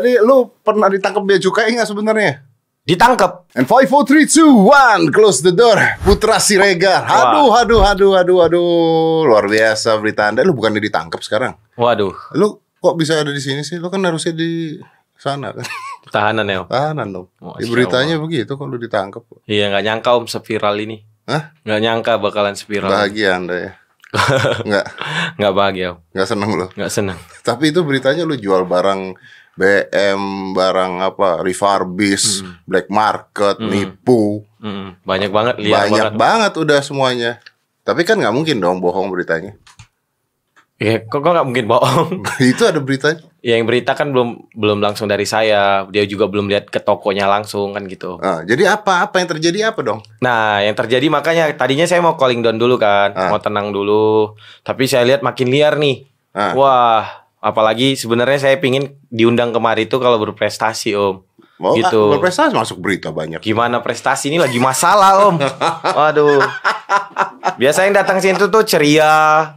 Tadi lu pernah ditangkap bea cukai nggak sebenarnya? Ditangkap. And 5, 4, 3, 2, 1 Close the door Putra Siregar Aduh, aduh, aduh, aduh, aduh Luar biasa berita anda Lu bukan ditangkap sekarang Waduh, Lu kok bisa ada di sini sih? Lu kan harusnya di sana kan tahanan ya. Om. Tahanan dong Di beritanya begitu kok lu ditangkap Iya nggak nyangka om seviral ini. Hah? Nggak nyangka bakalan seviral. Bahagia anda ya Nggak, Nggak bahagia om. nggak seneng lu Nggak seneng. Tapi itu beritanya lu jual barang BM, barang apa, refurbish, black market, nipu, Mm, banyak banget liar banyak banget. banget udah semuanya. Tapi kan nggak mungkin dong bohong beritanya. Iya, kok kok nggak mungkin bohong? itu ada beritanya. ya yang berita kan belum belum langsung dari saya. Dia juga belum lihat ke tokonya langsung kan gitu. Ah, jadi apa apa yang terjadi apa dong? Nah, yang terjadi makanya tadinya saya mau calling down dulu kan, Ah. mau tenang dulu. Tapi saya lihat makin liar nih. Ah. Wah, apalagi sebenarnya saya pingin diundang kemari itu kalau berprestasi om. Mau Gitu. ah, berprestasi masuk berita banyak. Gimana prestasi ini lagi masalah om. Waduh. Biasa yang datang sini tuh, ceria,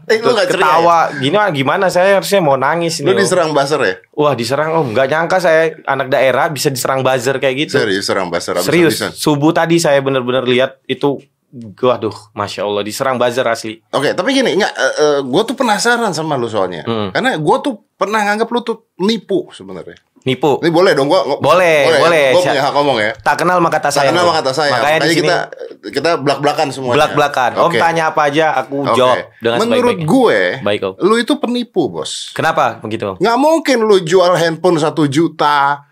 Eh, lu tuh nggak ceria ketawa. Gimana gimana saya harusnya mau nangis Lu nih. Om. diserang buzzer ya? Wah diserang om, nggak nyangka saya anak daerah bisa diserang buzzer kayak gitu. Serius serang buzzer Serius, habis-habisan. subuh tadi saya bener-bener lihat itu, waduh, masya Allah diserang buzzer asli. Oke, tapi gini, nggak, eh, gue tuh penasaran sama lu soalnya, Hmm. karena gue tuh pernah nganggap lu tuh nipu sebenarnya. Nipu. Ini boleh dong, gue Boleh, boleh. Gue punya hak ngomong ya. Tak kenal maka tak Saya sayang. kenal Om. sama kata saya. Makanya, sini kita kita belak-belakan semuanya. belak-belakan. Om Oke. tanya apa aja, aku Oke. jawab dengan Menurut gue, Baik, Om. lu itu penipu, bos. Kenapa begitu? Om? Nggak mungkin lu jual handphone satu juta.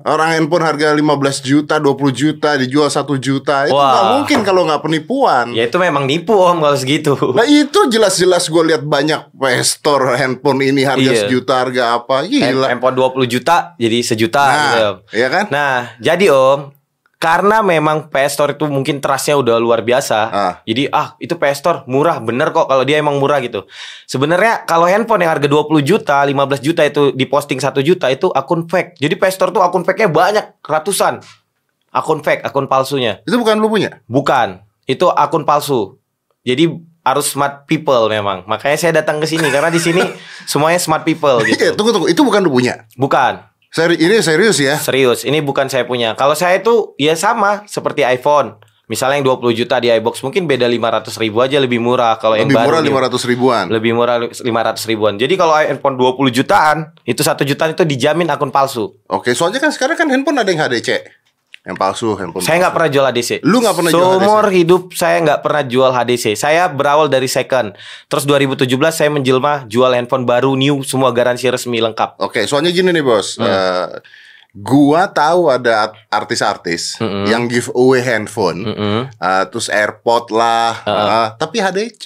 Orang handphone harga 15 juta, 20 juta dijual satu juta. Itu Wah. nggak mungkin kalau nggak penipuan. Ya itu memang nipu om kalau segitu. Nah itu jelas-jelas gue lihat banyak store handphone ini harga Iya. sejuta harga apa gila. Handphone 20 juta jadi sejuta gitu, Nah, Om. iya kan? Nah, jadi Om, karena memang PS Store itu mungkin trustnya udah luar biasa. Ah. Jadi ah itu PS Store murah bener kok kalau dia emang murah gitu. Sebenarnya kalau handphone yang harga 20 juta, 15 juta itu diposting 1 juta itu akun fake. Jadi PS Store tuh akun fake-nya banyak, ratusan. Akun fake, akun palsunya. Itu bukan lu punya. Bukan, itu akun palsu. Jadi harus smart people memang. Makanya saya datang ke sini karena di sini semuanya smart people Iya, gitu. tunggu tunggu. Itu bukan lu punya. Bukan. Seri ini serius ya? Serius, ini bukan saya punya. Kalau saya itu ya sama seperti iPhone. Misalnya yang 20 juta di iBox mungkin beda 500 ribu aja lebih murah kalau yang Lebih baru murah nih. 500 ribuan. lebih murah 500 ribuan. Jadi kalau iPhone 20 jutaan itu satu jutaan itu dijamin akun palsu. Oke, soalnya kan sekarang kan handphone ada yang HDC. Yang palsu, handphone. Saya nggak pernah jual HDC. Lu nggak pernah jual Seumur hidup saya nggak pernah jual HDC. Saya berawal dari second. Terus 2017 saya menjelma jual handphone baru new semua garansi resmi lengkap. Oke, soalnya gini nih, Bos. Hmm. Eh, gua tahu ada art- artis-artis Mm-mm. yang giveaway handphone. Mm-mm. eh, terus AirPod lah, eh, tapi HDC.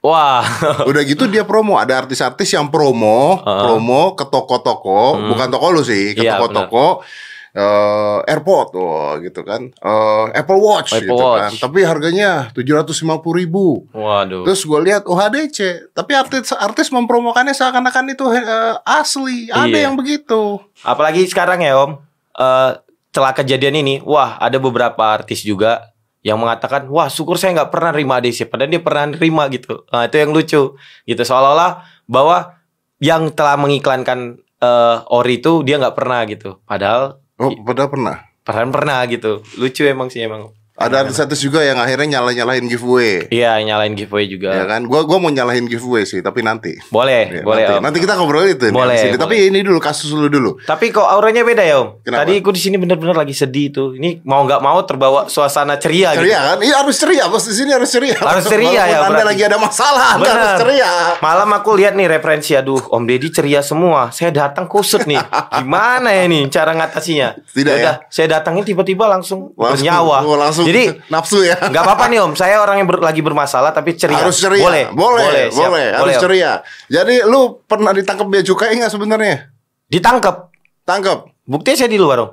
Wah, Udah gitu dia promo, ada artis-artis yang promo, Heeh. promo ke toko-toko, Hmm. bukan toko lu sih, ke Iya, toko-toko eh AirPod tuh gitu kan. Eh, Apple Watch Apple gitu kan. Watch. Tapi harganya 750 ribu. waduh. Terus gue lihat oh HDC, tapi artis artis mempromokannya seakan-akan itu eh, asli. Ada Iya. yang begitu. Apalagi sekarang ya Om, eh setelah kejadian ini, wah ada beberapa artis juga yang mengatakan, wah syukur saya nggak pernah terima ADC, padahal dia pernah terima gitu. Nah, itu yang lucu, gitu seolah-olah bahwa yang telah mengiklankan eh, ori itu dia nggak pernah gitu, padahal Oh, padahal pernah. pernah pernah gitu. Lucu emang sih emang. Ada artis-artis juga yang akhirnya nyala-nyalahin giveaway. Iya nyalain giveaway juga. Ya kan? Gua gua mau nyalahin giveaway sih, tapi nanti. Boleh, Ya, boleh nanti, Om. nanti kita ngobrol itu Boleh, boleh. Tapi ini dulu kasus dulu dulu. Tapi kok auranya beda ya Om? Kenapa? Tadi aku di sini bener-bener lagi sedih tuh. Ini mau nggak mau terbawa suasana ceria, gitu. Ceria kan? Iya harus ceria, bos di sini harus ceria. Harus ceria ya, Anda berarti. lagi ada masalah, Anda Bener. harus ceria. Malam aku lihat nih referensi aduh Om Deddy ceria semua. Saya datang kusut nih. Gimana ya nih cara ngatasinya? Tidak Yaudah, saya datangin tiba-tiba langsung, bernyawa. oh, langsung Jadi nafsu ya. nggak apa-apa nih Om. Saya orang yang ber- lagi bermasalah tapi ceria. Harus ceria. Boleh. boleh, siap. boleh, harus Om. ceria. Jadi lu pernah ditangkap bea cukai nggak sebenarnya? Ditangkap. Tangkap. Buktinya saya di luar Om.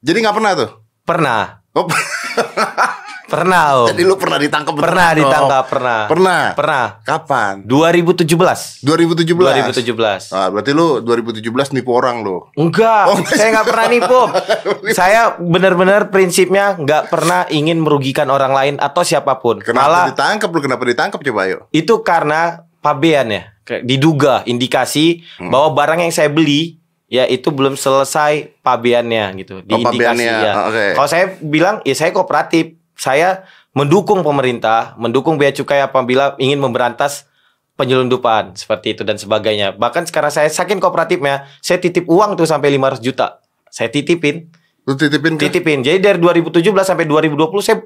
Jadi nggak pernah tuh. Pernah. Oh, Pernah Om. jadi lu pernah ditangkap Pernah beneran ditangkap, pernah. Pernah. Pernah. Kapan? 2017. 2017. 2017. Ah, berarti lu 2017 nipu orang lu. Enggak, Oh, saya nggak pernah nipu. saya benar-benar prinsipnya nggak pernah ingin merugikan orang lain atau siapa pun. Kenapa Malah ditangkap lu? Kenapa ditangkap coba ayo? itu karena pabean ya, diduga indikasi Hmm. bahwa barang yang saya beli ya itu belum selesai pabeannya gitu Oh, pabeannya, ya. oke. Kalau saya bilang ya saya kooperatif. Saya mendukung pemerintah, mendukung bea cukai apabila ingin memberantas penyelundupan seperti itu dan sebagainya. Bahkan sekarang saya saking kooperatifnya, saya titip uang tuh sampai 500 juta. Saya titipin, Lu titipin ke titipin. Jadi dari 2017 sampai 2020 saya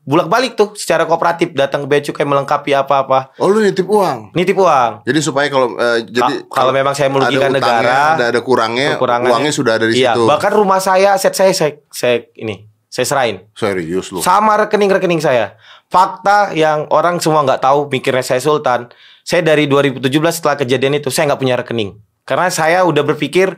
bulak-balik tuh secara kooperatif datang ke bea cukai melengkapi apa-apa. Oh, lu nitip uang. Nitip uang. Jadi supaya kalau eh, jadi Ka- kalau memang saya merugikan ada utangnya, negara, ada ada kurangnya, uangnya sudah ada di Iya, situ. bahkan rumah saya, aset saya, saya, saya ini, saya serahin. Serius lu. Sama rekening-rekening saya. Fakta yang orang semua nggak tahu, mikirnya saya sultan. Saya dari 2017 setelah kejadian itu, saya nggak punya rekening. Karena saya udah berpikir,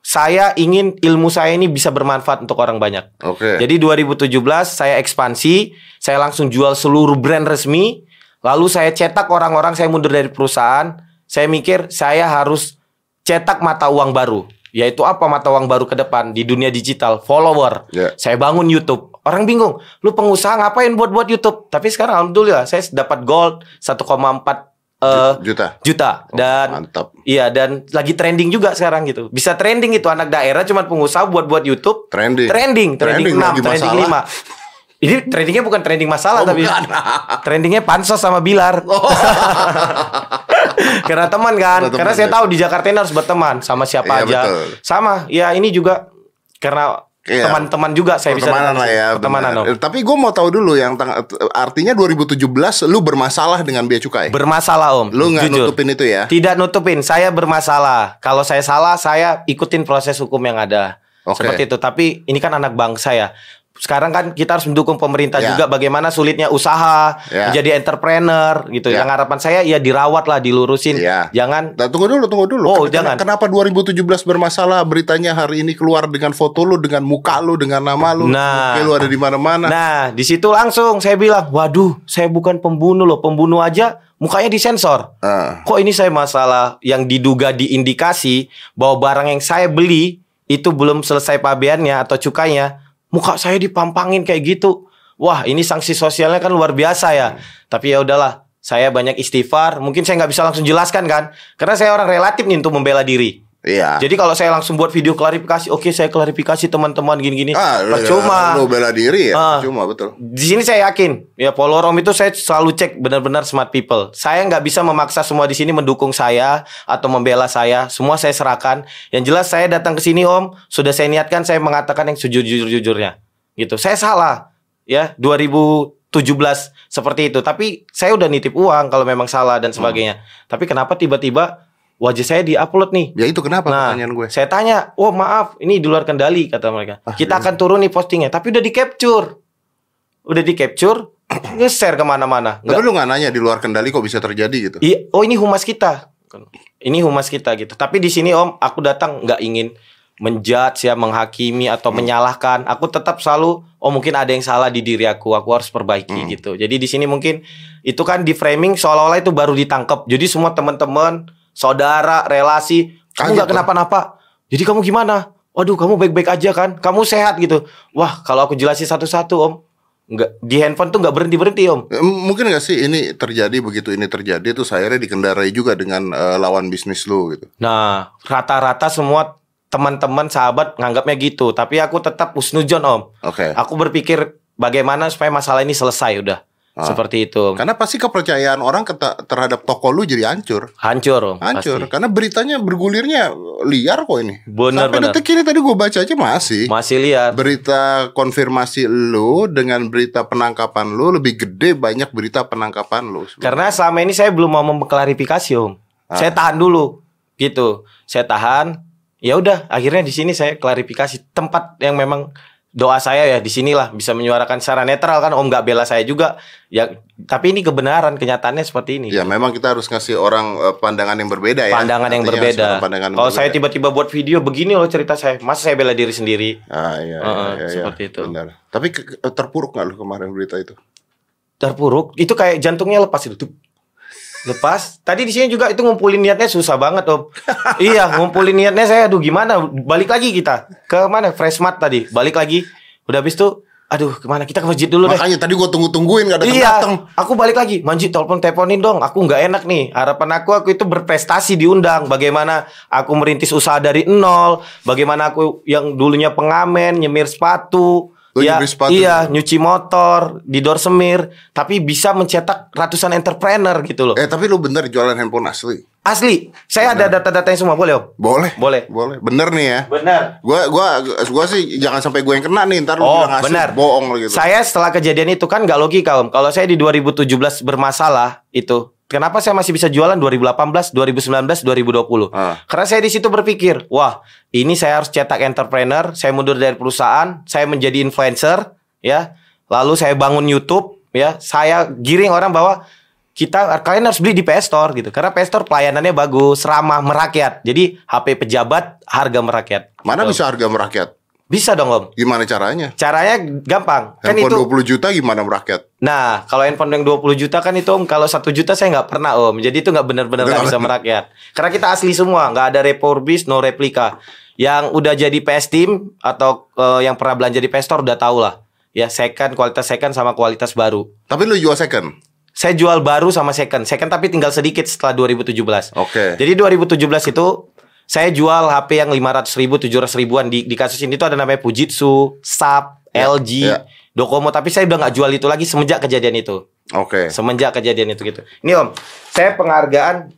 saya ingin ilmu saya ini bisa bermanfaat untuk orang banyak. Oke. Jadi 2017 saya ekspansi, saya langsung jual seluruh brand resmi, lalu saya cetak orang-orang, saya mundur dari perusahaan. Saya mikir saya harus cetak mata uang baru. Yaitu apa mata uang baru ke depan di dunia digital, follower. Ya. Saya bangun YouTube. Orang bingung, lu pengusaha ngapain buat-buat YouTube? Tapi sekarang alhamdulillah saya dapat gold 1,4 eh, juta. juta dan Mantap. Iya dan lagi trending juga sekarang gitu. Bisa trending itu anak daerah cuma pengusaha buat-buat YouTube. Trending. Trending, trending, Trending 6, lagi trending masalah. 5. Ini trendingnya bukan trending masalah Oh, tapi bukan. trendingnya pansos sama Bilar. Karena teman kan. Karena teman, Karena saya ya. tahu di Jakarta ini harus berteman sama siapa Iya, aja. betul. Sama. Ya ini juga karena Iya. teman-teman juga saya bisa Pertemanan lah ya. Pertemanan. Om. Eh, Tapi gue mau tahu dulu yang artinya 2017 lu bermasalah dengan bea cukai. Bermasalah Om. lu nggak nutupin itu ya? Tidak nutupin, saya bermasalah. Kalau saya salah, saya ikutin proses hukum yang ada. Oke. Seperti itu. Tapi ini kan anak bangsa ya. Sekarang kan kita harus mendukung pemerintah Ya. juga bagaimana sulitnya usaha, Ya. menjadi entrepreneur gitu. Ya. Yang harapan saya ya dirawat lah, dilurusin. Ya. Jangan Nah, tunggu dulu, tunggu dulu. Oh, Ken- jangan. Kenapa 2017 bermasalah? Beritanya hari ini keluar dengan foto lu, dengan muka lu, dengan nama lu. Nah. Lu ada di mana-mana. Nah, di situ langsung saya bilang, "Waduh, saya bukan pembunuh loh. Pembunuh aja mukanya disensor." Ah. Kok ini saya masalah yang diduga diindikasi bahwa barang yang saya beli itu belum selesai pabeannya atau cukainya, muka saya dipampangin kayak gitu. Wah, ini sanksi sosialnya kan luar biasa ya. Tapi ya udahlah, saya banyak istighfar. Mungkin saya nggak bisa langsung jelaskan kan, karena saya orang relatif nih untuk membela diri. Iya. Jadi kalau saya langsung buat video klarifikasi, oke saya klarifikasi teman-teman gini-gini. ah, Percuma. Lu bela diri ya? Ah. Cuma betul. Di sini saya yakin, ya follower Om itu saya selalu cek benar-benar smart people. Saya nggak bisa memaksa semua di sini mendukung saya atau membela saya. Semua saya serahkan. Yang jelas saya datang ke sini Om, sudah saya niatkan saya mengatakan yang sejujur-jujurnya. Gitu. Saya salah. Ya, 2017 seperti itu. Tapi saya udah nitip uang kalau memang salah dan sebagainya. Tapi kenapa tiba-tiba wajah saya diupload nih? Ya itu kenapa Nah, pertanyaan gue? saya tanya, oh maaf, ini di luar kendali kata mereka. Ah, Kita iya. akan turun nih postingnya, tapi udah di capture, udah di capture, nge-share ke mana-mana. Tapi lu nggak nanya di luar kendali kok bisa terjadi gitu? i- oh ini humas kita, ini humas kita gitu. Tapi di sini om, aku datang nggak ingin menjudge ya, menghakimi atau Hmm. menyalahkan. Aku tetap selalu, oh mungkin ada yang salah di diri aku, aku harus perbaiki Hmm. gitu. Jadi di sini mungkin itu kan di framing seolah-olah itu baru ditangkap. Jadi semua teman-teman, saudara, relasi, kamu nggak kenapa-napa. Jadi kamu gimana? Waduh, kamu baik-baik aja kan? Kamu sehat gitu. Wah, kalau aku jelasin satu-satu, Om. Nggak, di handphone tuh nggak berhenti-berhenti, Om. Eh, Mungkin nggak sih ini terjadi begitu ini terjadi tuh akhirnya dikendarai juga dengan eh, lawan bisnis lu gitu. Nah, rata-rata semua teman-teman sahabat nganggapnya gitu. Tapi aku tetap usnujon, Om. Oke. Aku berpikir bagaimana supaya masalah ini selesai udah. Ah. Seperti itu. Karena pasti kepercayaan orang terhadap toko lu jadi hancur. Hancur. Hancur. pasti. Karena beritanya bergulirnya liar kok ini. Benar, Sampai benar. detik ini tadi gue baca aja masih. Masih lihat. Berita konfirmasi lu dengan berita penangkapan lu lebih gede banyak berita penangkapan lu. Karena selama ini saya belum mau mengklarifikasi, Om. Ah. Saya tahan dulu. Gitu. Saya tahan. Ya udah, akhirnya di sini saya klarifikasi tempat yang memang doa saya ya di sinilah bisa menyuarakan secara netral kan Om nggak bela saya juga. Ya, tapi ini kebenaran, kenyataannya seperti ini. Ya memang kita harus ngasih orang eh, pandangan yang berbeda ya. pandangan yang berbeda. pandangan Kalau saya berbeda. tiba-tiba buat video begini loh cerita saya, masa saya bela diri sendiri? Ah, iya, iya, Heeh, iya, iya. seperti itu. Benar. Tapi terpuruk nggak lu kemarin berita itu? Terpuruk, itu kayak jantungnya lepas itu. Tuh. Lepas. Tadi di sini juga itu ngumpulin niatnya susah banget, Om. iya, ngumpulin niatnya saya aduh gimana? Balik lagi kita. Ke mana? Freshmart tadi. Balik lagi. Udah habis itu aduh ke mana kita ke masjid dulu deh. Makanya tadi gua tunggu-tungguin gak ada Iya, datang. aku balik lagi. Manji telepon teleponin dong. Aku nggak enak nih. Harapan aku aku itu berprestasi diundang. Bagaimana aku merintis usaha dari nol. Bagaimana aku yang dulunya pengamen, nyemir sepatu. Oh, ya, nyemir sepatu iya, juga. nyuci motor, di door semir, tapi bisa mencetak ratusan entrepreneur gitu loh. Eh tapi lu bener jualan handphone asli. Asli, saya ada data-datanya semua, boleh om? Boleh. Boleh. Boleh. Bener nih ya. Benar. Gua gua gua sih jangan sampai gue yang kena nih ntar lu Oh bilang asli benar bohong gitu. Saya setelah kejadian itu kan nggak logika om Kalau saya di 2017 bermasalah itu Kenapa saya masih bisa jualan 2018, 2019, 2020 Ah. Karena saya di situ berpikir Wah ini saya harus cetak entrepreneur Saya mundur dari perusahaan Saya menjadi influencer ya Lalu saya bangun Youtube ya Saya giring orang bahwa kita kalian harus beli di PS Store gitu karena PS Store pelayanannya bagus ramah merakyat jadi HP pejabat harga merakyat Mana Gitu. bisa harga merakyat? Bisa dong om Gimana caranya? caranya gampang kan Handphone itu 20 juta gimana merakyat? Nah, kalau handphone yang 20 juta kan itu om, kalau satu juta saya nggak pernah om. Jadi itu nggak benar-benar nggak bisa merakyat. Karena kita asli semua, nggak ada refurbished, no replika. Yang udah jadi PS Team atau eh, yang pernah belanja di PS Store udah tau lah. Ya second, kualitas second sama kualitas baru. Tapi lu jual second. Saya jual baru sama second, second tapi tinggal sedikit setelah 2017. Oke. Jadi 2017 itu saya jual HP yang 500 ribu, 700 ribuan di, di kasus ini tuh ada namanya Fujitsu, SAP, Ya, LG, ya. Docomo. Tapi saya udah nggak jual itu lagi semenjak kejadian itu. Oke. Semenjak kejadian itu gitu. Ini Om, saya penghargaan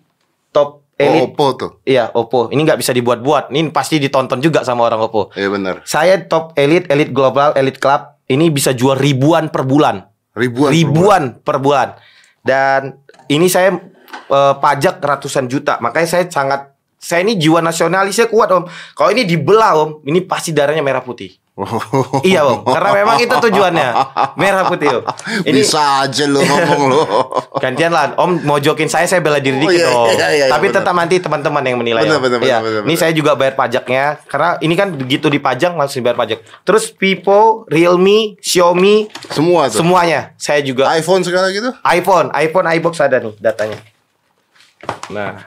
top Oh, elite. Oppo tuh. Iya, Oppo. Ini nggak bisa dibuat-buat. Ini pasti ditonton juga sama orang Oppo. Iya bener. Saya top elite, elite global, elite club. Ini bisa jual ribuan per bulan. Ribuan. ribuan per bulan. Dan ini saya eh, pajak ratusan juta. Makanya saya sangat saya ini jiwa nasionalisnya kuat Om. Kalau ini dibelah Om, ini pasti darahnya merah putih. Iya Om, karena memang itu tujuannya. Merah putih Om. Ini Bisa aja lu ngomong lu. Gantian lah, Om mau jokin saya, saya bela diri Oh, dikit iya, Om. iya, iya, Tapi benar. tetap nanti teman-teman yang menilai. Benar, Om. benar, Iya. benar, benar, Ini benar. saya juga bayar pajaknya, karena ini kan begitu dipajang langsung bayar pajak. Terus Vivo, Realme, Xiaomi, Semua tuh. semuanya saya juga. iPhone segala gitu? iPhone, iPhone, iBox ada nih datanya. Nah,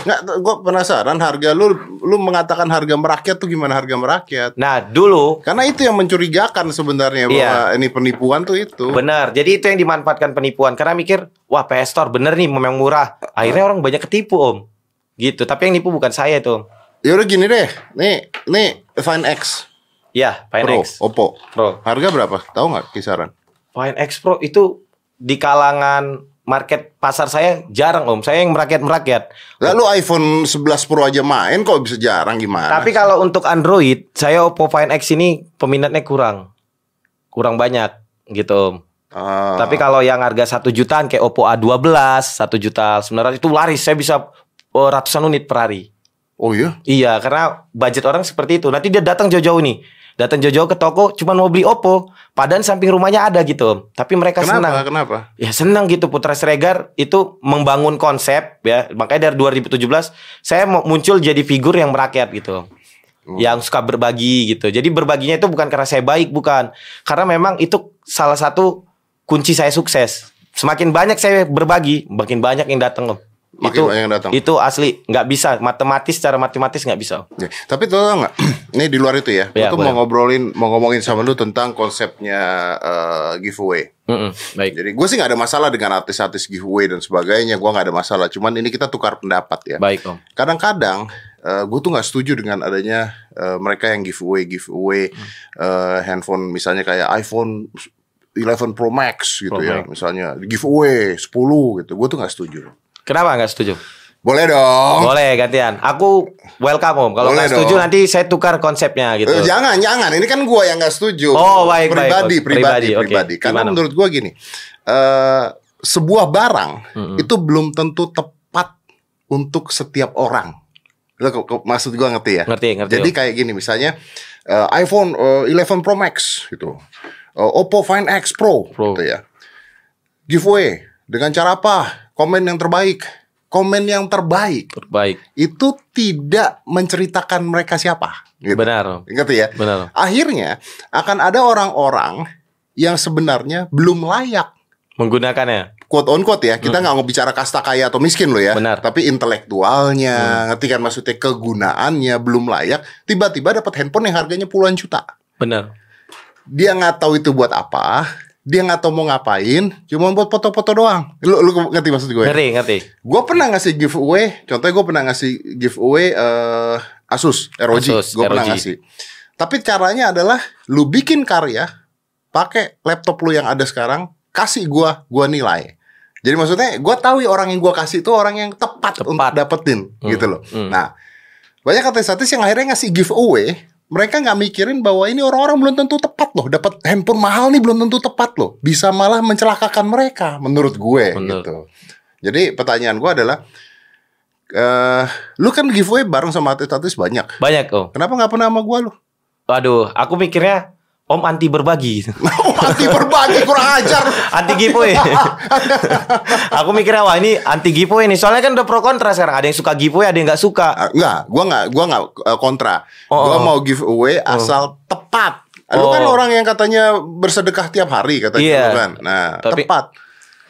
Nggak, gue penasaran harga lu lu mengatakan harga merakyat tuh gimana harga merakyat? nah dulu Karena itu yang mencurigakan sebenarnya bahwa Iya. ini penipuan tuh itu. benar. Jadi itu yang dimanfaatkan penipuan karena mikir, wah PS Store bener nih memang murah. Akhirnya orang banyak ketipu om. Gitu. Tapi yang nipu bukan saya tuh. Ya udah gini deh. Nih, nih Find X Ya, Fine Pro, X Oppo. Pro. Harga berapa? Tahu nggak kisaran? Fine X Pro itu di kalangan market pasar saya jarang om. Saya yang merakyat merakyat. Lalu iPhone 11 Pro aja main kok bisa jarang gimana? Tapi kalau untuk Android, saya Oppo Find X ini peminatnya kurang, kurang banyak gitu om. Ah, Tapi kalau yang harga satu jutaan kayak Oppo A12 satu juta sebenarnya itu laris. Saya bisa oh, ratusan unit per hari. oh iya, Iya, karena budget orang seperti itu. Nanti dia datang jauh-jauh nih. Datang jauh-jauh ke toko cuma mau beli Oppo, padahal samping rumahnya ada gitu. Tapi mereka kenapa? senang. Kenapa? Ya senang gitu Putra Siregar itu membangun konsep ya. Makanya dari 2017 saya muncul jadi figur yang merakyat gitu. Yang suka berbagi gitu. Jadi berbaginya itu bukan karena saya baik, bukan. Karena memang itu salah satu kunci saya sukses. Semakin banyak saya berbagi, makin banyak yang datang Om. Makin itu yang datang. itu asli nggak bisa matematis secara matematis nggak bisa. Ya, tapi tau nggak? Ini di luar itu ya. Ya, tuh boleh. mau ngobrolin, mau ngomongin sama lu tentang konsepnya eh, giveaway. Mm-mm, baik. Jadi gue sih nggak ada masalah dengan artis-artis giveaway dan sebagainya. Gue nggak ada masalah. Cuman ini kita tukar pendapat ya. Baik Om. Kadang-kadang gue tuh nggak setuju dengan adanya eh, mereka yang giveaway giveaway Hmm. eh, handphone misalnya kayak iPhone 11 Pro Max gitu Pro ya. Max. Misalnya giveaway 10 gitu. Gue tuh nggak setuju. Kenapa nggak setuju? Boleh dong. Boleh gantian. Aku welcome Om. Kalau nggak setuju dong. nanti saya tukar konsepnya gitu. Eh, jangan, jangan. Ini kan gua yang nggak setuju. Oh, baik, baik. pribadi, Oke. pribadi, Pribadi, oke. pribadi. Karena Gimana? menurut gua gini, eh sebuah barang Mm-mm. itu belum tentu tepat untuk setiap orang. Lo maksud gua ngerti ya? Ngerti, ngerti. Jadi Om. kayak gini, misalnya eh, iPhone eh, 11 Pro Max gitu, Eh, Oppo Find X Pro, Pro. gitu ya. Giveaway dengan cara apa? Komen yang terbaik. Komen yang terbaik baik. itu tidak menceritakan mereka siapa. Gitu. Benar. Ngerti ya? Benar. Akhirnya akan ada orang-orang yang sebenarnya belum layak Menggunakannya. quote on quote ya. Kita nggak mau bicara kasta kaya atau miskin loh ya. Hmm. Benar. Hmm. Tapi intelektualnya, ngerti kan maksudnya kegunaannya belum layak. Tiba-tiba dapat handphone yang harganya puluhan juta. Benar. dia nggak tahu itu buat apa, dia nggak tahu mau ngapain, cuma buat foto-foto doang. Lu, lu ngerti maksud gue? Ngeri, ngerti. Gue pernah ngasih giveaway, contohnya gue pernah ngasih giveaway eh, Asus ROG, Asus, gue pernah ngasih. Tapi caranya adalah lu bikin karya, pakai laptop lu yang ada sekarang, kasih gua, gua nilai. Jadi maksudnya gue tahu orang yang gua kasih itu orang yang tepat, Tepat. untuk dapetin Hmm, gitu loh. hmm. Nah, banyak artis-artis yang akhirnya ngasih giveaway, mereka nggak mikirin bahwa ini orang-orang belum tentu tepat loh, dapat handphone mahal nih belum tentu tepat loh, bisa malah mencelakakan mereka menurut gue Bener. gitu. Jadi pertanyaan gue adalah, eh, lu kan giveaway bareng sama artis-artis banyak, Banyak om. kenapa nggak pernah sama gue lu? Waduh, aku mikirnya om anti berbagi. Mati berbagi kurang ajar. anti giveaway. aku mikirnya wah ini anti giveaway nih. Soalnya kan udah pro kontra sekarang. Ada yang suka giveaway, ada yang nggak suka. Ah, Enggak, gua nggak gua nggak eh, kontra. Oh, gua oh. mau giveaway asal tepat. Lu kan Oh. orang yang katanya bersedekah tiap hari katanya Iya. lu kan. Nah, Tapi- tepat.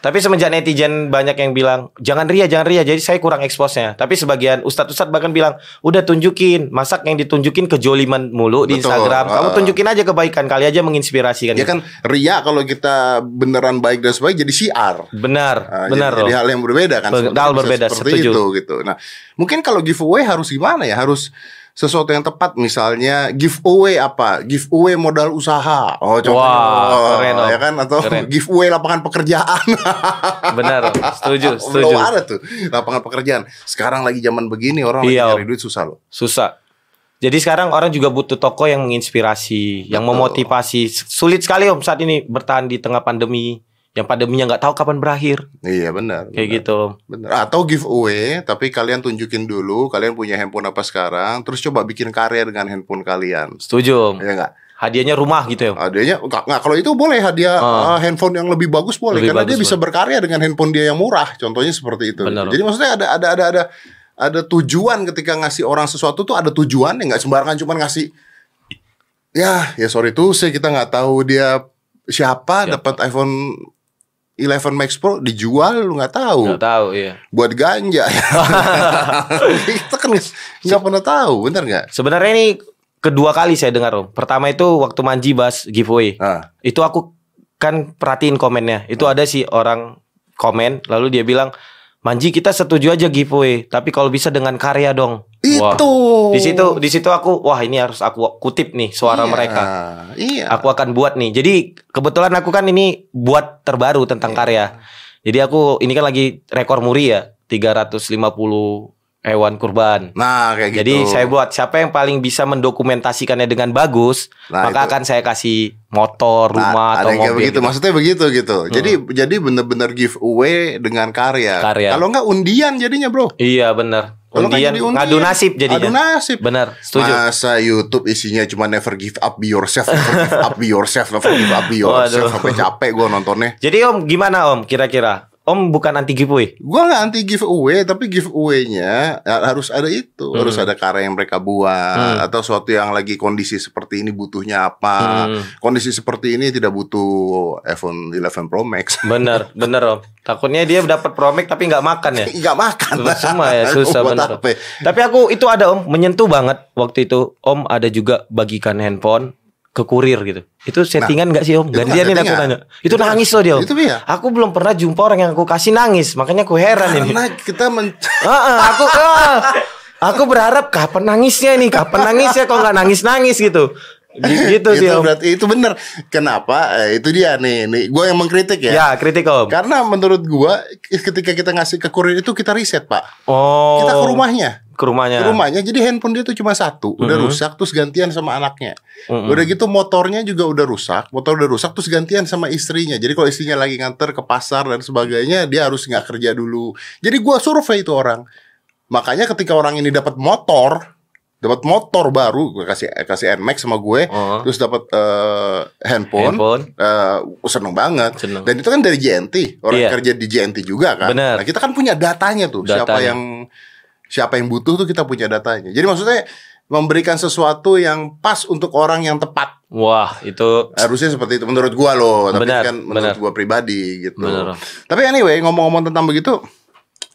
Tapi semenjak netizen banyak yang bilang jangan ria, jangan ria. Jadi saya kurang eksposnya. Tapi sebagian ustadz-ustadz bahkan bilang udah tunjukin. Masak yang ditunjukin kejoliman mulu di Betul. Instagram. Kamu tunjukin aja kebaikan kali aja menginspirasi kan. Ya kan ria kalau kita beneran baik dan sebagainya jadi syiar. Benar, Ah, benar jadi, jadi hal yang berbeda kan. Betul, bisa berbeda, Seperti setuju. itu gitu. Nah, mungkin kalau giveaway harus gimana ya? Harus sesuatu yang tepat misalnya giveaway apa? Giveaway modal usaha. Oh, contohnya Wah, oh, keren, ya kan atau Keren. giveaway lapangan pekerjaan. Benar, setuju, setuju. Belum ada tuh lapangan pekerjaan. Sekarang lagi zaman begini orang Iya, lagi nyari duit susah loh. Susah. Jadi sekarang orang juga butuh toko yang menginspirasi, yang Betul. memotivasi. Sulit sekali om saat ini bertahan di tengah pandemi. Yang pandeminya nggak tahu kapan berakhir. Iya benar. Kayak benar. gitu. Om. Bener. Atau giveaway, tapi kalian tunjukin dulu kalian punya handphone apa sekarang, terus coba bikin karya dengan handphone kalian. Setuju om. Ya enggak? Hadiahnya rumah gitu ya. Om. Adanya enggak, enggak kalau itu boleh hadiah Ah. uh, handphone yang lebih bagus boleh Lebih karena bagus dia bisa boleh. berkarya dengan handphone dia yang murah. Contohnya seperti itu. Benar. Jadi maksudnya ada ada ada ada ada tujuan ketika ngasih orang sesuatu tuh ada tujuan ya nggak sembarangan cuma ngasih ya ya sorry tuh saya kita nggak tahu dia siapa, Siapa. dapat iPhone 11 Max Pro dijual lu nggak tahu Nggak tahu iya. buat ganja kita kan nggak pernah tahu bener nggak Sebenarnya ini kedua kali saya dengar om. Pertama itu waktu Manji bahas giveaway. ah Itu aku kan perhatiin komennya. Itu ada sih orang komen lalu dia bilang Manji kita setuju aja giveaway, tapi kalau bisa dengan karya dong. Itu Di situ di situ aku wah ini harus aku kutip nih suara Iya, mereka. iya Aku akan buat nih. Jadi kebetulan aku kan ini buat terbaru tentang karya. Jadi aku ini kan lagi rekor muri ya 350 hewan kurban. nah kayak gitu Jadi saya buat siapa yang paling bisa mendokumentasikannya dengan bagus, Nah, maka itu. akan saya kasih motor, Nah, rumah ada atau kayak mobil. begitu, gitu. maksudnya begitu gitu. Jadi jadi bener-bener giveaway dengan karya. Karya. Kalau enggak undian jadinya, Bro. Iya benar. Kalau nggak Undian, jadi undian, ngadu nasib jadinya. Adu nasib. Benar, setuju. Masa YouTube isinya cuma never give up be yourself, never give up be yourself, never give up be yourself sampai capek gua nontonnya. Jadi Om gimana Om kira-kira? Om bukan anti giveaway. Gua nggak anti giveaway, tapi giveaway-nya ya, harus ada itu, Hmm. harus ada karya yang mereka buat Hmm. atau suatu yang lagi kondisi seperti ini butuhnya apa. Hmm. Kondisi seperti ini tidak butuh iPhone 11 Pro Max. Bener, bener Om. Takutnya dia dapat promek tapi nggak makan ya. Nggak makan. Cuma ya susah Buat bener. apa? Tapi aku itu ada Om menyentuh banget waktu itu. Om ada juga bagikan handphone ke kurir gitu. Itu settingan nggak sih Om? itu Gantian ini aku nanya. Itu nangis loh dia Om. Itu iya. Aku belum pernah jumpa orang yang aku kasih nangis, makanya aku heran ini. Karena kita men Heeh, aku ah, aku berharap kapan nangisnya nih, kapan nangisnya kok nggak nangis nangis gitu. Gitu sih itu Om. berarti itu benar. Kenapa? Eh, itu dia nih. Nih, gue yang mengkritik ya. Ya kritik Om. Karena menurut gua ketika kita ngasih ke kurir itu kita riset, Pak. Oh. Kita ke rumahnya. Ke rumahnya. Ke rumahnya. Jadi handphone dia tuh cuma satu, udah Mhm. rusak terus gantian sama anaknya. Mm-mm. Udah gitu motornya juga udah rusak, motor udah rusak terus gantian sama istrinya. Jadi kalau istrinya lagi nganter ke pasar dan sebagainya, dia harus nggak kerja dulu. Jadi gua survei itu orang. Makanya ketika orang ini dapat motor, dapat motor baru, gue kasih kasih Nmax sama gue, Oh. terus dapat eh, handphone, Handphone. eh, seneng banget. Seneng. Dan itu kan dari JNT, orang Iya. kerja di JNT juga kan. Bener. Nah, kita kan punya datanya tuh, siapa Datanya. yang siapa yang butuh tuh kita punya datanya. Jadi maksudnya memberikan sesuatu yang pas untuk orang yang tepat. Wah, itu Harusnya seperti itu menurut gua loh, tapi Benar, kan menurut benar. gua pribadi gitu. Benar. Tapi anyway, ngomong-ngomong tentang begitu,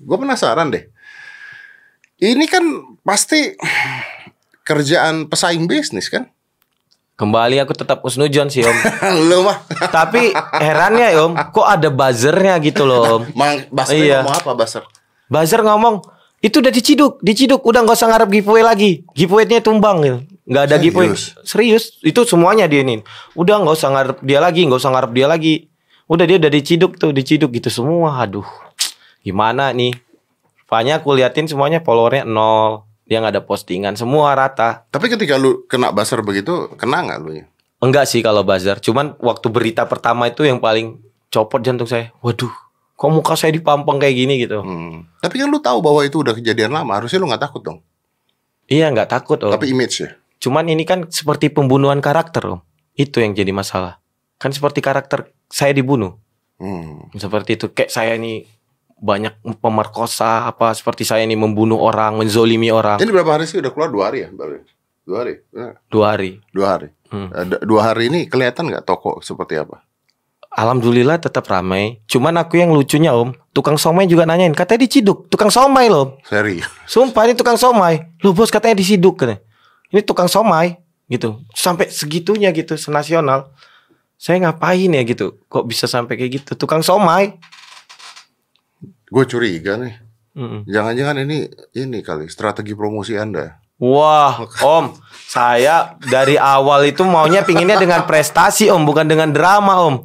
gua penasaran deh. Ini kan pasti kerjaan pesaing bisnis kan? Kembali aku tetap usnujon sih om. Lu mah. Tapi herannya ya om, kok ada buzzernya gitu loh om. Mang Baser Iya. ngomong apa Baser? Buzzer ngomong itu udah diciduk, diciduk, udah nggak usah ngarep giveaway lagi, giveaway-nya tumbang gitu. Nggak ada Serius? giveaway. Serius, itu semuanya dia ini. Udah nggak usah ngarep dia lagi, nggak usah ngarep dia lagi. Udah dia udah diciduk tuh, diciduk gitu semua. Aduh, gimana nih? Rupanya aku liatin semuanya followernya nol. Dia nggak ada postingan, semua rata. Tapi ketika lu kena Baser begitu, kena nggak lu ya? Enggak sih kalau buzzer, cuman waktu berita pertama itu yang paling copot jantung saya. Waduh, kok muka saya dipampang kayak gini gitu. Hmm. Tapi kan lu tahu bahwa itu udah kejadian lama, harusnya lu nggak takut dong. Iya nggak takut om. Tapi image ya. Cuman ini kan seperti pembunuhan karakter om. Itu yang jadi masalah. Kan seperti karakter saya dibunuh. Hmm. Seperti itu. Kayak saya ini banyak pemerkosa apa seperti saya ini membunuh orang, menzolimi orang. Ini berapa hari sih udah keluar dua hari ya? baru? Dua hari. Nah, Dua hari. Dua hari. Hmm. Ada- Dua hari ini kelihatan nggak toko seperti apa? Alhamdulillah tetap ramai. Cuman aku yang lucunya om, tukang somai juga nanyain, katanya diciduk, tukang somai loh. Seri. Sumpah ini tukang somai. Lu bos katanya disiduk katanya. Ini tukang somai gitu. Sampai segitunya gitu senasional. Saya ngapain ya gitu? Kok bisa sampai kayak gitu? Tukang somai. Gue curiga nih. Jangan-jangan ini ini kali strategi promosi Anda. Wah, Om, saya dari awal itu maunya pinginnya dengan prestasi, Om, bukan dengan drama, Om.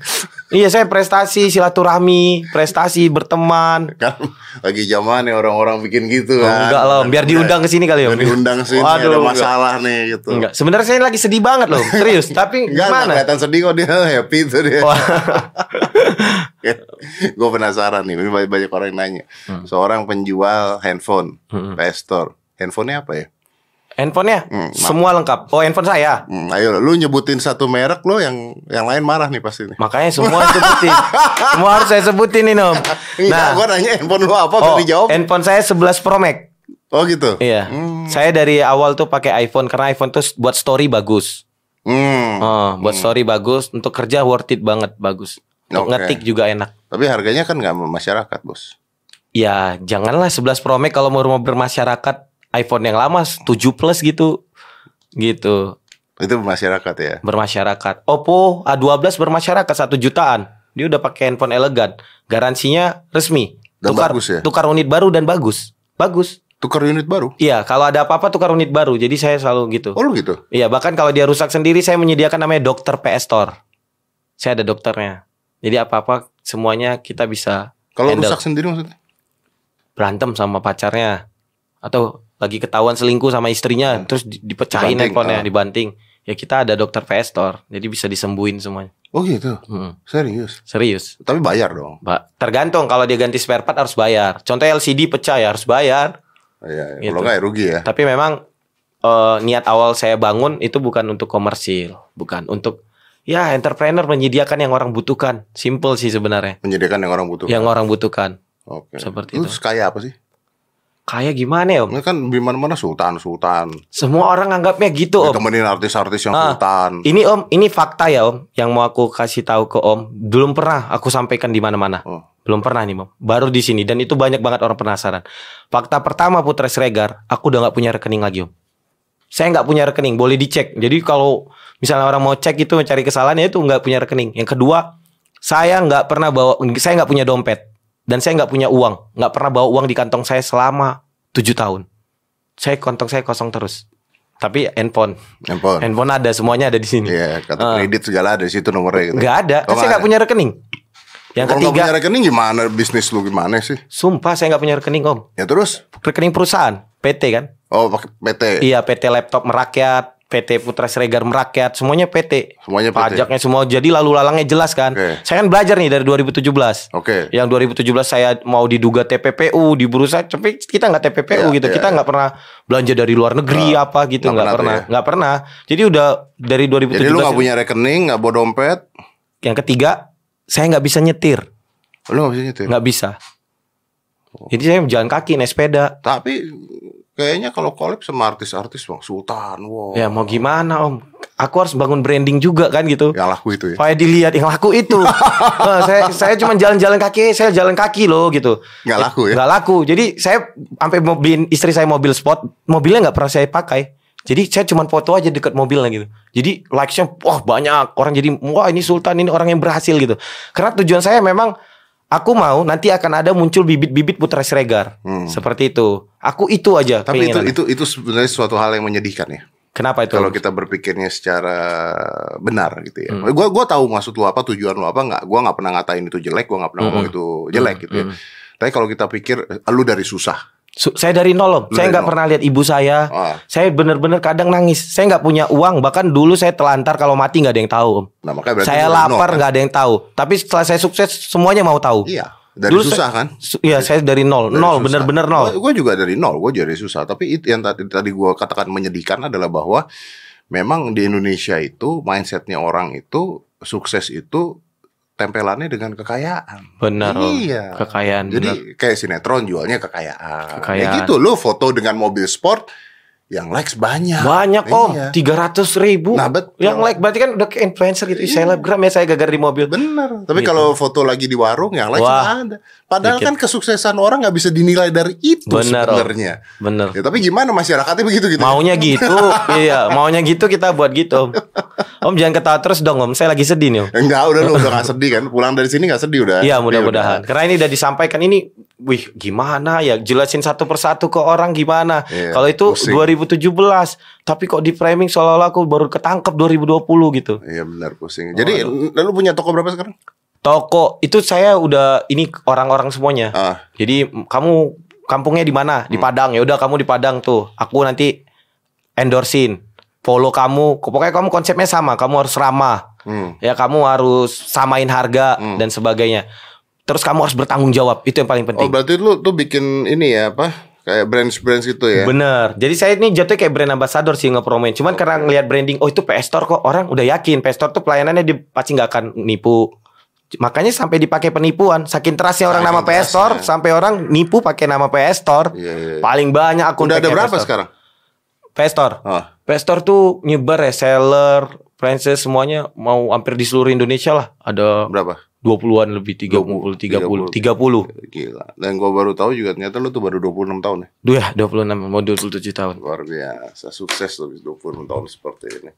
Iya, saya prestasi, silaturahmi, prestasi, berteman. Kan lagi zamannya orang-orang bikin gitu Oh, kan. enggak lah, Om, biar diundang ke sini kali, Om. Biar diundang sini Waduh, ada enggak. masalah nih gitu. Enggak, sebenarnya saya lagi sedih banget loh, serius. Tapi Enggak, enggak gimana? kelihatan sedih kok dia happy tuh dia. Gue penasaran nih, banyak, banyak orang yang nanya. Hmm. Seorang penjual handphone. PS Store. Handphonenya apa ya? Handphonenya Hmm, semua lengkap. Oh, handphone saya. Hmm, ayo lu nyebutin satu merek lo yang yang lain marah nih pasti nih. Makanya semua sebutin. semua harus saya sebutin ini, Om. Enggak, Nah, gua nanya handphone lu apa oh, dijawab. handphone saya 11 Pro Max. Oh gitu. Iya. Hmm. Saya dari awal tuh pakai iPhone karena iPhone tuh buat story bagus. Hmm. Oh, buat story bagus, untuk kerja worth it banget, bagus. Untuk Oke. ngetik juga enak. Tapi harganya kan nggak masyarakat, Bos. Ya, janganlah 11 Pro Max kalau mau mau bermasyarakat iPhone yang lama 7 Plus gitu. Gitu, Itu masyarakat ya. bermasyarakat. Oppo A12 bermasyarakat 1 jutaan. Dia udah pakai handphone elegan. Garansinya resmi. Dan tukar bagus ya? tukar unit baru dan bagus. Bagus. Tukar unit baru. Iya, kalau ada apa-apa tukar unit baru. Jadi saya selalu gitu. Oh lu gitu. Iya, bahkan kalau dia rusak sendiri saya menyediakan namanya dokter PS Store. Saya ada dokternya. Jadi apa-apa semuanya kita bisa Kalau rusak sendiri maksudnya? berantem sama pacarnya atau lagi ketahuan selingkuh sama istrinya terus di- dipecahin Dibanting, handphonenya ah. dibanting. Ya kita ada dokter PS Store. Jadi bisa disembuhin semuanya. Oh gitu. Hmm, Serius. serius. Tapi bayar dong. Mbak, tergantung kalau dia ganti spare part harus bayar. Contohnya LCD pecah ya harus bayar. Iya, iya. Gitu. Kalau nggak ya rugi ya. Tapi memang eh, niat awal saya bangun itu bukan untuk komersil, bukan untuk ya entrepreneur menyediakan yang orang butuhkan. Simple sih sebenarnya. Menyediakan yang orang butuh. Yang orang butuhkan. Oke. seperti Lu itu. kaya apa sih? Kayak gimana ya, Om? Ini kan di mana-mana sultan, sultan. Semua orang anggapnya gitu, Om. Ditemenin artis-artis yang Ah, sultan. Ini Om, ini fakta ya Om, yang mau aku kasih tahu ke Om. Belum pernah aku sampaikan di mana-mana. Oh. Belum pernah nih, Om. Baru di sini dan itu banyak banget orang penasaran. Fakta pertama Putra Sregar, aku udah nggak punya rekening lagi, Om. Saya nggak punya rekening, boleh dicek. Jadi kalau misalnya orang mau cek itu mencari kesalahan ya itu nggak punya rekening. Yang kedua, saya nggak pernah bawa, saya nggak punya dompet dan saya nggak punya uang, nggak pernah bawa uang di kantong saya selama tujuh tahun. Saya kantong saya kosong terus. Tapi handphone, Handphone. handphone ada semuanya ada di sini. Iya, kartu Ah. kredit segala ada di situ nomornya gitu. Nggak ada, kan saya nggak punya rekening. Yang Kalau nggak ketiga, punya rekening gimana bisnis lu gimana sih? sumpah saya nggak punya rekening om. Ya terus? Rekening perusahaan, PT kan? Oh, pakai PT. Iya, PT laptop merakyat, PT Putra Sregar merakyat, semuanya PT. Semuanya PT. Pajaknya semua jadi lalu lalangnya jelas kan. Oke. Saya kan belajar nih dari 2017. Oke. Yang 2017 saya mau diduga TPPU di bursa, tapi kita nggak TPPU Iya, gitu. iya, kita iya. nggak pernah belanja dari luar negeri Ah, apa gitu, nggak nggak pernah pernah, tuh ya? nggak pernah. Jadi udah dari 2017 Jadi lu nggak itu- punya rekening, nggak bawa dompet, Yang ketiga, saya nggak bisa nyetir, lu nggak bisa nyetir. nggak bisa. Jadi saya jalan kaki naik sepeda. Tapi kayaknya kalau collab sama artis-artis bang Sultan, wow. Ya mau gimana om? Aku harus bangun branding juga kan gitu. Yang laku itu ya. Supaya dilihat yang laku itu. Nah, saya saya cuma jalan-jalan kaki, saya jalan kaki loh gitu. Nggak laku ya? Nggak laku. Jadi saya sampai mau beliin istri saya mobil sport, mobilnya nggak pernah saya pakai. Jadi saya cuma foto aja dekat mobilnya gitu. Jadi likes-nya wah banyak orang jadi wah ini Sultan ini orang yang berhasil gitu. Karena tujuan saya memang aku mau nanti akan ada muncul bibit-bibit Putra Siregar. Hmm. Seperti itu. Aku itu aja Tapi itu itu itu sebenarnya suatu hal yang menyedihkan ya. Kenapa itu? Kalau kita berpikirnya secara benar gitu Hmm. ya. Gua gua tahu maksud lu apa, tujuan lu apa nggak. Gua nggak pernah ngatain itu jelek, gua nggak pernah ngomong Hmm. itu jelek gitu ya. Tapi kalau kita pikir lu dari susah. Saya dari nol. Lu Saya nggak pernah lihat ibu saya. Ah. Saya bener-bener kadang nangis. Saya nggak punya uang. Bahkan dulu saya telantar kalau mati nggak ada yang tahu. Nah, makanya berarti Saya lapar kan? nggak ada yang tahu. Tapi setelah saya sukses semuanya mau tahu. Iya, dari Dulu susah saya- kan? Iya saya dari nol. Dari nol bener-bener nol. Gue juga dari nol, gue dari susah. Tapi itu yang tadi tadi gue katakan menyedihkan adalah bahwa memang di Indonesia itu mindsetnya orang itu sukses itu tempelannya dengan kekayaan. Benar. Iya. Kekayaan. Jadi bener. kayak sinetron jualnya kekayaan. Kekayaan. Ya gitu lo foto dengan mobil sport yang likes banyak. Banyak om. Iya. Tiga ratus ribu. Nah, betul. Yang like berarti kan udah ke influencer gitu. Iya. Selebgram ya saya gagal di mobil. Bener. Tapi Gitu. kalau foto lagi di warung yang likes Wah. ada. Padahal Dikit. kan kesuksesan orang nggak bisa dinilai dari itu Om. sebenarnya. Bener. Ya, tapi gimana masyarakatnya begitu gitu? Maunya gitu, iya. Maunya gitu kita buat gitu, om. Om jangan ketawa terus dong, om. Saya lagi sedih nih, om. Enggak, udah lu udah gak sedih kan? Pulang dari sini gak sedih udah. Iya, Sedih mudah-mudahan. udah. Karena ini udah disampaikan ini, wih, gimana ya? Jelasin satu persatu ke orang gimana? Iya, Kalau itu pusing. 2017, tapi kok di framing seolah-olah aku baru ketangkep 2020 gitu. Iya benar pusing. Jadi lu punya toko berapa sekarang? Toko itu saya udah ini orang-orang semuanya. Ah, Jadi kamu kampungnya di mana? Di Padang. Ya udah kamu di Padang tuh. Aku nanti endorsein. Follow kamu. Pokoknya kamu konsepnya sama. Kamu harus ramah. hmm. Ya kamu harus samain harga Hmm. dan sebagainya. Terus kamu harus bertanggung jawab. Itu yang paling Oh penting. berarti lu tuh bikin ini ya apa? Kayak brands-brands gitu ya? Bener. Jadi saya ini jatuhnya kayak brand ambassador sih ngepromoin. Cuman karena ngelihat branding, oh itu PS Store kok orang udah yakin PS Store tuh pelayanannya dia pasti nggak akan nipu. Makanya sampai dipakai penipuan. Saking trustnya orang Saking nama PS Store trustnya. sampai orang nipu pakai nama PS Store. Iya, iya. Paling banyak akun Udah ada berapa sekarang? PS Store. Oh, PS Store tuh nyebar ya seller, franchise semuanya mau hampir di seluruh Indonesia lah. Ada berapa? 20-an lebih 30 30 30. Gila. Dan gua baru tahu juga ternyata lu tuh baru 26 tahun ya. Duh ya 26 mau 27 tahun. Luar biasa, sukses tuh 26 tahun seperti ini.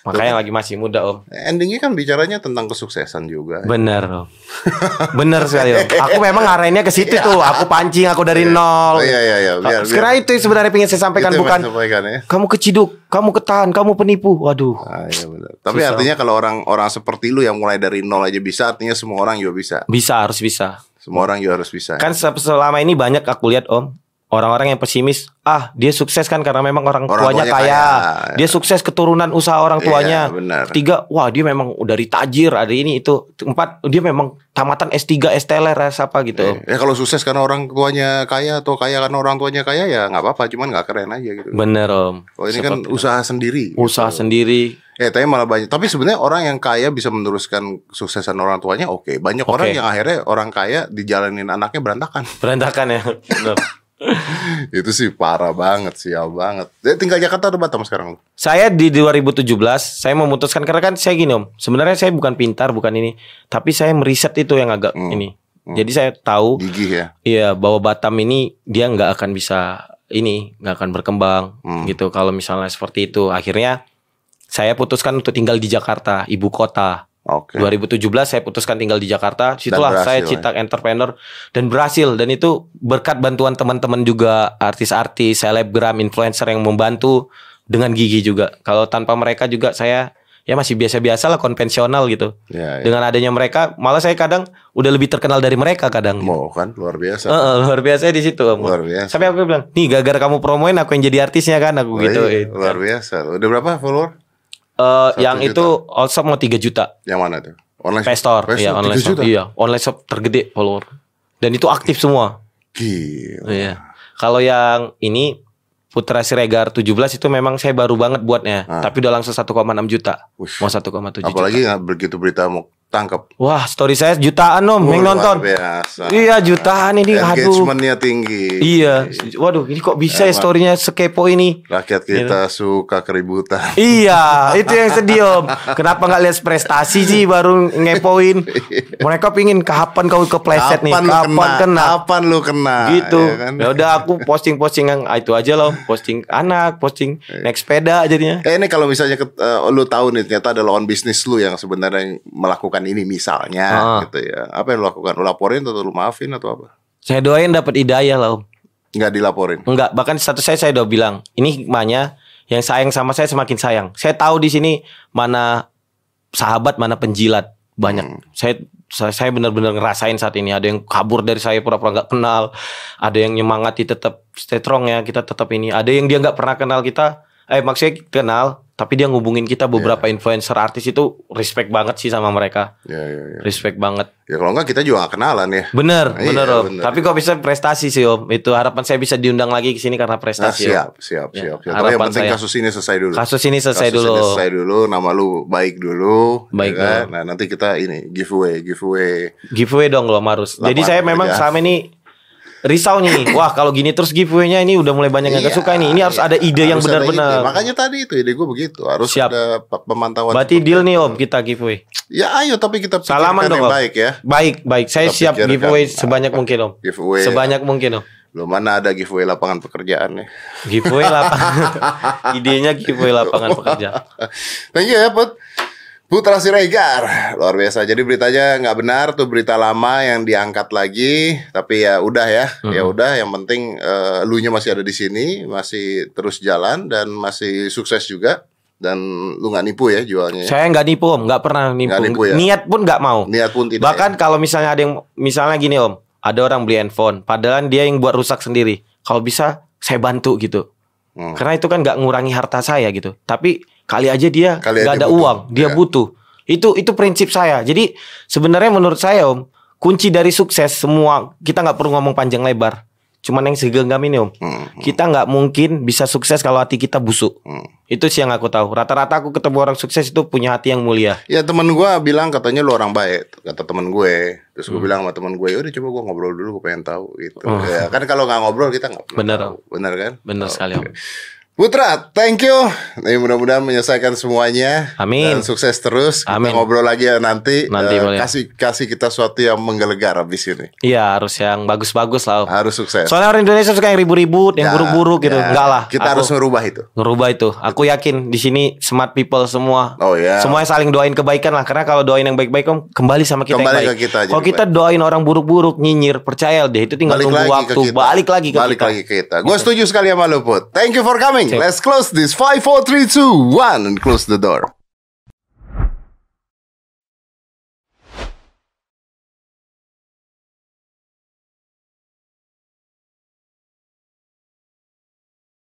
Makanya lagi masih muda, Om. Endingnya kan bicaranya tentang kesuksesan juga. Bener Om. Bener sekali Om. Aku memang ngarahinnya ke situ tuh. Aku pancing aku dari nol. Oh, iya iya iya. Biar, Sekarang itu sebenarnya pengen saya sampaikan Itu bukan sampaikan ya. kamu keciduk, kamu ketahan, kamu penipu. Waduh. Ah, iya benar. Tapi Susah. artinya kalau orang orang seperti lu yang mulai dari nol aja bisa, artinya semua orang juga bisa. Bisa harus bisa. Semua orang juga harus bisa. Kan se- selama ini banyak aku lihat Om. Orang-orang yang pesimis, ah dia sukses kan karena memang orang, Orang tuanya tuanya kaya. kaya. Dia sukses keturunan usaha orang Iya, tuanya. benar. Ketiga, wah dia memang dari tajir, ada ini itu. Empat, dia memang tamatan S3, STLR apa gitu. Om. Ya kalau sukses karena orang tuanya kaya atau kaya karena orang tuanya kaya ya nggak apa-apa, cuman nggak keren aja gitu. Bener Om. Kalau ini kan Seperti- usaha sendiri. usaha gitu. sendiri. Eh, tapi malah banyak. Tapi sebenarnya orang yang kaya bisa meneruskan kesuksesan orang tuanya, oke. Banyak Oke. orang yang akhirnya orang kaya dijalanin anaknya berantakan. Berantakan ya. Itu sih parah banget, sial banget. Dia tinggal Jakarta atau Batam sekarang lu? Saya di 2017 saya memutuskan karena kan saya gini Om. Sebenarnya saya bukan pintar, bukan ini, tapi saya meriset itu yang agak Hmm. ini. Jadi saya tahu Gigih ya. iya bahwa Batam ini dia nggak akan bisa ini, nggak akan berkembang Hmm. gitu kalau misalnya seperti itu. Akhirnya saya putuskan untuk tinggal di Jakarta, ibu kota. Oke. 2017 saya putuskan tinggal di Jakarta. Situlah saya ya. cetak entrepreneur dan berhasil dan itu berkat bantuan teman-teman juga artis-artis, selebgram, influencer yang membantu dengan gigi juga. Kalau tanpa mereka juga saya ya masih biasa-biasa lah konvensional gitu. Ya, ya. Dengan adanya mereka malah saya kadang udah lebih terkenal dari mereka kadang. Mau kan luar biasa. Heeh, luar biasa di situ. Om. Luar biasa. Sampai aku bilang, "Nih gara-gara kamu promoin aku yang jadi artisnya kan aku Oh, gitu." iya, luar biasa. Udah berapa follower? Satu yang juta. itu also mau 3 juta. Yang mana tuh? Online Play Store, iya online 3 shop. juta? Iya, online shop tergede follower. Dan itu aktif semua. Gila. Iya. Kalau yang ini Putra Siregar 17 itu memang saya baru banget buatnya, Ah. tapi udah langsung 1,6 juta. Wih. Mau 1,7 juta. Apalagi begitu berita mau tangkap. Wah, story saya jutaan om yang Luar nonton. biasa. Iya, jutaan ini. Aduh. Engagementnya tinggi. Iya. Waduh, ini kok bisa ya storynya sekepo ini? Rakyat kita suka keributan. Iya, itu yang sedih om. Kenapa nggak lihat prestasi sih baru ngepoin? Mereka pingin kapan kau kepleset nih? Kapan kena? kena? Kapan lu kena? gitu. ya kan? Ya udah aku posting-posting yang ah, itu aja loh, posting anak, posting naik sepeda jadinya. Eh ini kalau misalnya eh, lu tahu nih ternyata ada lawan bisnis lu yang sebenarnya yang melakukan ini misalnya Ah. gitu ya. Apa yang lu lakukan? Laporin atau lu maafin atau apa? Saya doain dapat hidayah lah om. Nggak dilaporin. Enggak, bahkan status saya saya udah bilang, ini hikmahnya yang sayang sama saya semakin sayang. Saya tahu di sini mana sahabat, mana penjilat. Banyak. Saya saya, saya benar-benar ngerasain saat ini ada yang kabur dari saya pura-pura nggak kenal, ada yang nyemangati tetap stay strong ya, kita tetap ini. Ada yang dia nggak pernah kenal kita, eh maksudnya kenal, tapi dia ngubungin kita beberapa influencer artis itu respect banget sih sama mereka. Ya, ya, ya. Respect banget. Ya kalau enggak kita juga gak kenalan ya. Bener, Iya, bener om. bener. Tapi kok bisa prestasi sih om? Itu harapan saya bisa diundang lagi ke sini karena Nah, prestasi. om. siap, siap, Ya, siap. siap. Tapi yang penting saya. kasus ini selesai dulu. Kasus ini selesai Kasus dulu. ini selesai dulu, nama lu baik dulu. Baik ya kan? Nah nanti kita ini giveaway, giveaway. Giveaway dong lo harus. Jadi saya memang kerja. selama ini risau nih. Wah kalau gini terus giveaway-nya ini udah mulai banyak yang Iya, gak suka nih. Ini harus iya. ada ide yang Harus benar-benar. Makanya tadi itu ide gue begitu. Harus Siap. ada pe- pemantauan. Berarti deal nih om kita giveaway. Ya ayo tapi kita Salaman dong yang om. baik ya. Baik baik. Saya Kita siap giveaway apa. sebanyak mungkin om. Giveaway. Sebanyak mungkin om. Belum mana ada giveaway lapangan pekerjaan nih. Giveaway lapangan. Idenya giveaway lapangan pekerjaan. Thank you ya Put. Putra Siregar luar biasa. Jadi beritanya nggak benar tuh berita lama yang diangkat lagi. Tapi ya udah ya, ya udah. Yang penting eh, elunya masih ada di sini, masih terus jalan dan masih sukses juga. Dan lu nggak nipu ya jualnya. ya? Saya nggak nipu om, nggak pernah nipu. Nggak nipu ya? Niat pun nggak mau. Niat pun tidak. Bahkan kalau misalnya ada yang misalnya gini om, ada orang beli handphone, padahal dia yang buat rusak sendiri. Kalau bisa saya bantu gitu. Hmm. Karena itu kan nggak ngurangi harta saya gitu. Tapi kali aja dia Kali nggak aja ada butuh. uang, dia Iya. butuh. Itu itu prinsip saya. Jadi sebenarnya menurut saya om, kunci dari sukses semua kita nggak perlu ngomong panjang lebar. Cuman yang segenggam ini om, Hmm. kita nggak mungkin bisa sukses kalau hati kita busuk. Hmm. Itu sih yang aku tahu. Rata-rata aku ketemu orang sukses itu punya hati yang mulia. Ya temen gue bilang katanya lu orang baik Kata temen gue Terus gue bilang sama temen gue Udah coba gue ngobrol dulu Gue pengen tahu gitu Hmm. Oh. ya, Kan kalau nggak ngobrol kita nggak Bener, tahu. Bener kan Bener Oh, sekali om. Putra, thank you. Nih mudah-mudahan menyelesaikan semuanya. Amin. Dan sukses terus. Kita Amin. ngobrol lagi ya nanti. Nanti boleh. kasih kasih kita sesuatu yang menggelegar habis ini. Iya harus yang bagus-bagus lah. Harus sukses. Soalnya orang Indonesia suka yang ribut-ribut, yang Ya, buruk-buruk gitu. ya. Enggak lah. Kita Aku harus ngerubah itu. ngerubah itu. Aku yakin di sini smart people semua. Oh ya. Semuanya saling doain kebaikan lah. Karena kalau doain yang baik-baik om kembali sama kita Kembali yang baik. ke kita Kalau kita doain orang buruk-buruk nyinyir, percaya deh itu tinggal Balik tunggu lagi waktu. ke kita. Balik lagi ke Balik kita. lagi ke kita. Gue setuju sekali sama lu, Put. Thank you for coming. Sip. Let's close this. 5, 4, 3, 2, 1 and close the door.